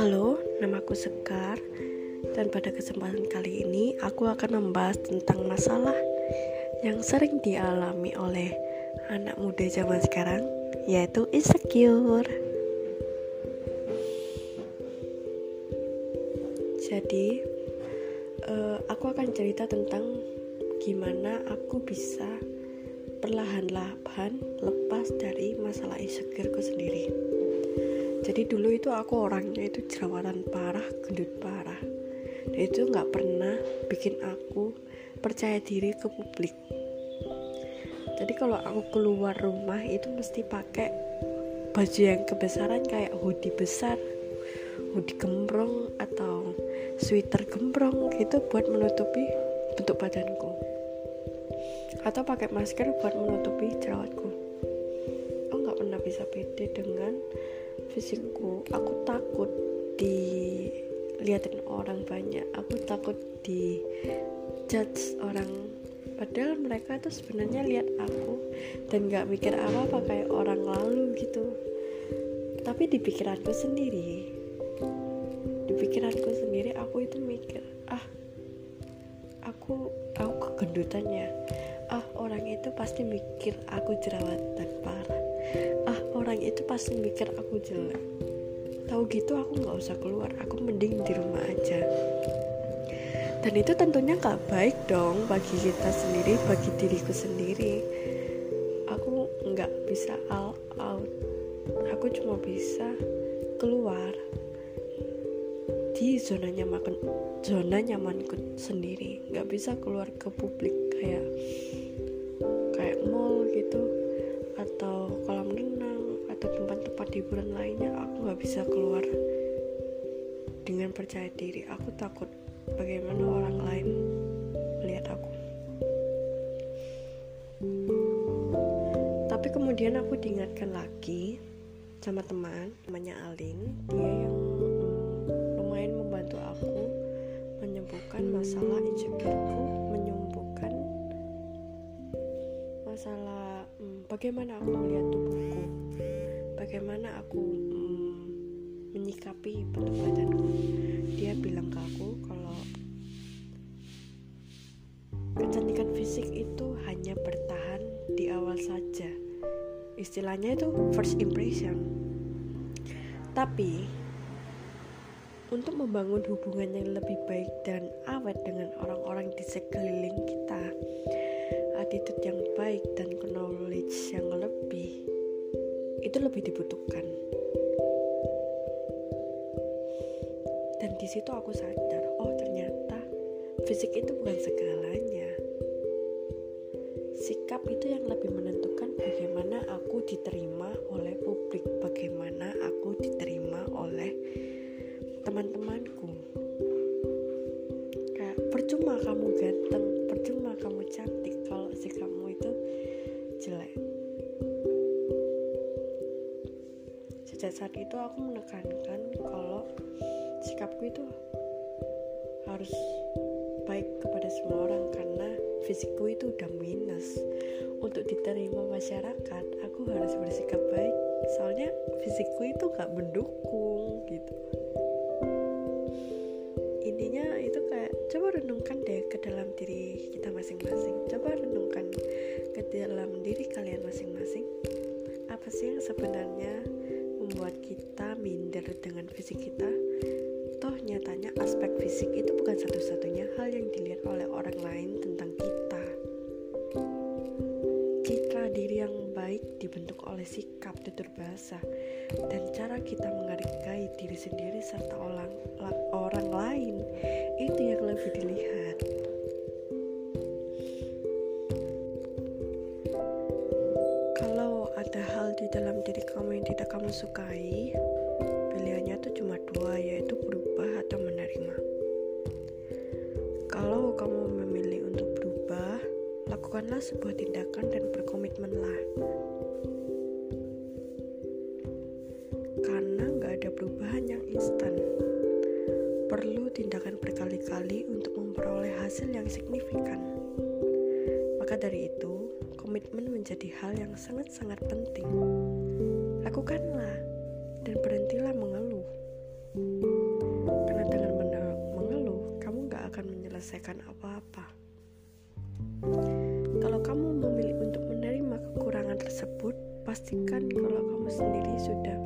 Halo, namaku Sekar dan pada kesempatan kali ini aku akan membahas tentang masalah yang sering dialami oleh anak muda zaman sekarang yaitu insecure. Jadi, uh, aku akan cerita tentang gimana aku bisa perlahan-lahan lepas dari masalah insecureku sendiri. Jadi dulu itu aku orangnya itu jerawatan parah gendut parah. Dan itu nggak pernah bikin aku percaya diri ke publik. Jadi kalau aku keluar rumah itu mesti pakai baju yang kebesaran kayak hoodie besar hoodie gembrong atau sweater gembrong gitu buat menutupi bentuk badanku atau pakai masker buat menutupi jerawatku. Aku nggak pernah bisa pede dengan fisikku. Aku takut dilihatin orang banyak. Aku takut di judge orang. Padahal mereka tuh sebenarnya lihat aku dan gak mikir apa apa kayak orang lalu gitu. Tapi di pikiranku sendiri di pikiranku sendiri aku itu mikir ah aku aku kegendutannya ah orang itu pasti mikir aku jerawatan parah. Ah orang itu pasti mikir aku jelek. Tahu gitu aku nggak usah keluar aku mending di rumah aja. Dan itu tentunya nggak baik dong bagi kita sendiri bagi diriku sendiri. Aku nggak bisa all out. Aku cuma bisa keluar di zona nyaman zona nyamanku sendiri. Nggak bisa keluar ke publik kayak kayak mall gitu atau kolam renang atau tempat-tempat hiburan lainnya. Aku nggak bisa keluar dengan percaya diri. Aku takut bagaimana orang lain melihat aku. Tapi kemudian aku diingatkan lagi sama teman namanya Alin. Dia yang menyembuhkan masalah insecureku menyembuhkan masalah hmm, bagaimana aku melihat tubuhku? Bagaimana aku hmm, menyikapi bentuk badanku? Dia bilang ke aku kalau kecantikan fisik itu hanya bertahan di awal saja. Istilahnya itu first impression. Tapi untuk membangun hubungan yang lebih baik dan awet dengan orang-orang di sekeliling kita. Attitude yang baik dan knowledge yang lebih itu lebih dibutuhkan. Dan di situ aku sadar oh ternyata fisik itu bukan segalanya. Sikap itu yang lebih menentukan bagaimana aku diterima oleh publik bagaimana kamu ganteng percuma kamu cantik kalau sikapmu itu jelek. Sejak saat itu aku menekankan kalau sikapku itu harus baik kepada semua orang karena fisikku itu udah minus. Untuk diterima masyarakat aku harus bersikap baik. Soalnya fisikku itu gak mendukung gitu renungkan deh ke dalam diri kita masing-masing. Coba renungkan ke dalam diri kalian masing-masing. Apa sih yang sebenarnya membuat kita minder dengan fisik kita? Toh nyatanya aspek fisik itu bukan satu-satunya. Hal yang dilihat oleh orang lain tentang kita. Citra diri yang baik dibentuk oleh sikap tutur bahasa dan cara kita menghargai diri sendiri serta orang orang lain. Itu yang lebih dilihat dalam diri kamu yang tidak kamu sukai pilihannya tuh cuma dua yaitu berubah atau menerima. Kalau kamu memilih untuk berubah lakukanlah sebuah tindakan dan berkomitmenlah. Karena nggak ada perubahan yang instan. Perlu tindakan berkali-kali untuk memperoleh hasil yang signifikan. Maka dari itu komitmen menjadi hal yang sangat-sangat penting. Lakukanlah dan berhentilah mengeluh. Karena dengan mengeluh, kamu gak akan menyelesaikan apa-apa. Kalau kamu memilih untuk menerima kekurangan tersebut, pastikan kalau kamu sendiri sudah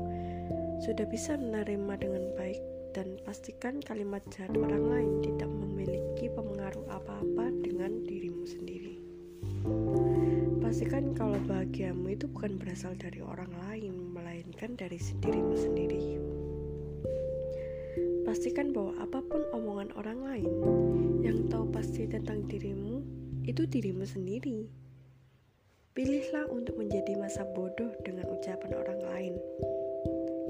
sudah bisa menerima dengan baik dan pastikan kalimat jahat orang lain tidak memiliki pengaruh apa-apa dengan dirimu sendiri. Pastikan kalau bahagiamu itu bukan berasal dari orang lain, melainkan dari dirimu sendiri. Pastikan bahwa apa pun omongan orang lain yang tahu pasti tentang dirimu itu dirimu sendiri. Pilihlah untuk menjadi masa bodoh dengan ucapan orang lain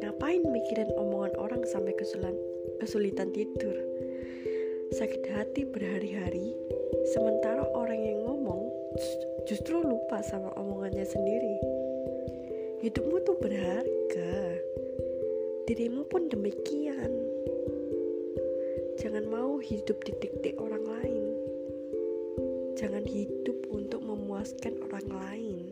Ngapain mikirin omongan orang sampai kesulitan, kesulitan tidur? Sakit hati berhari-hari, sementara orang yang ngomong justru lupa sama omongannya sendiri. Hidupmu tuh berharga, dirimu pun demikian. Jangan mau hidup di dikte orang lain. Jangan hidup untuk memuaskan orang lain.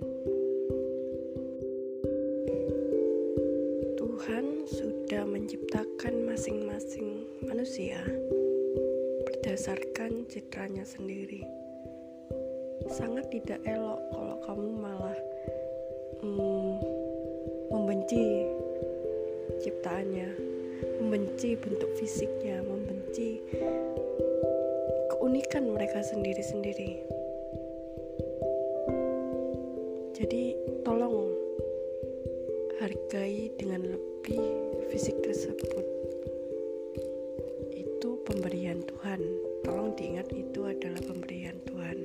Tuhan sudah menciptakan masing-masing manusia berdasarkan citranya sendiri. Sangat tidak elok kalau kamu malah hmm, membenci ciptaannya, membenci bentuk fisiknya, membenci keunikan mereka sendiri-sendiri. Jadi, tolong hargai dengan lebih fisik tersebut itu pemberian Tuhan. Tolong diingat itu adalah pemberian Tuhan.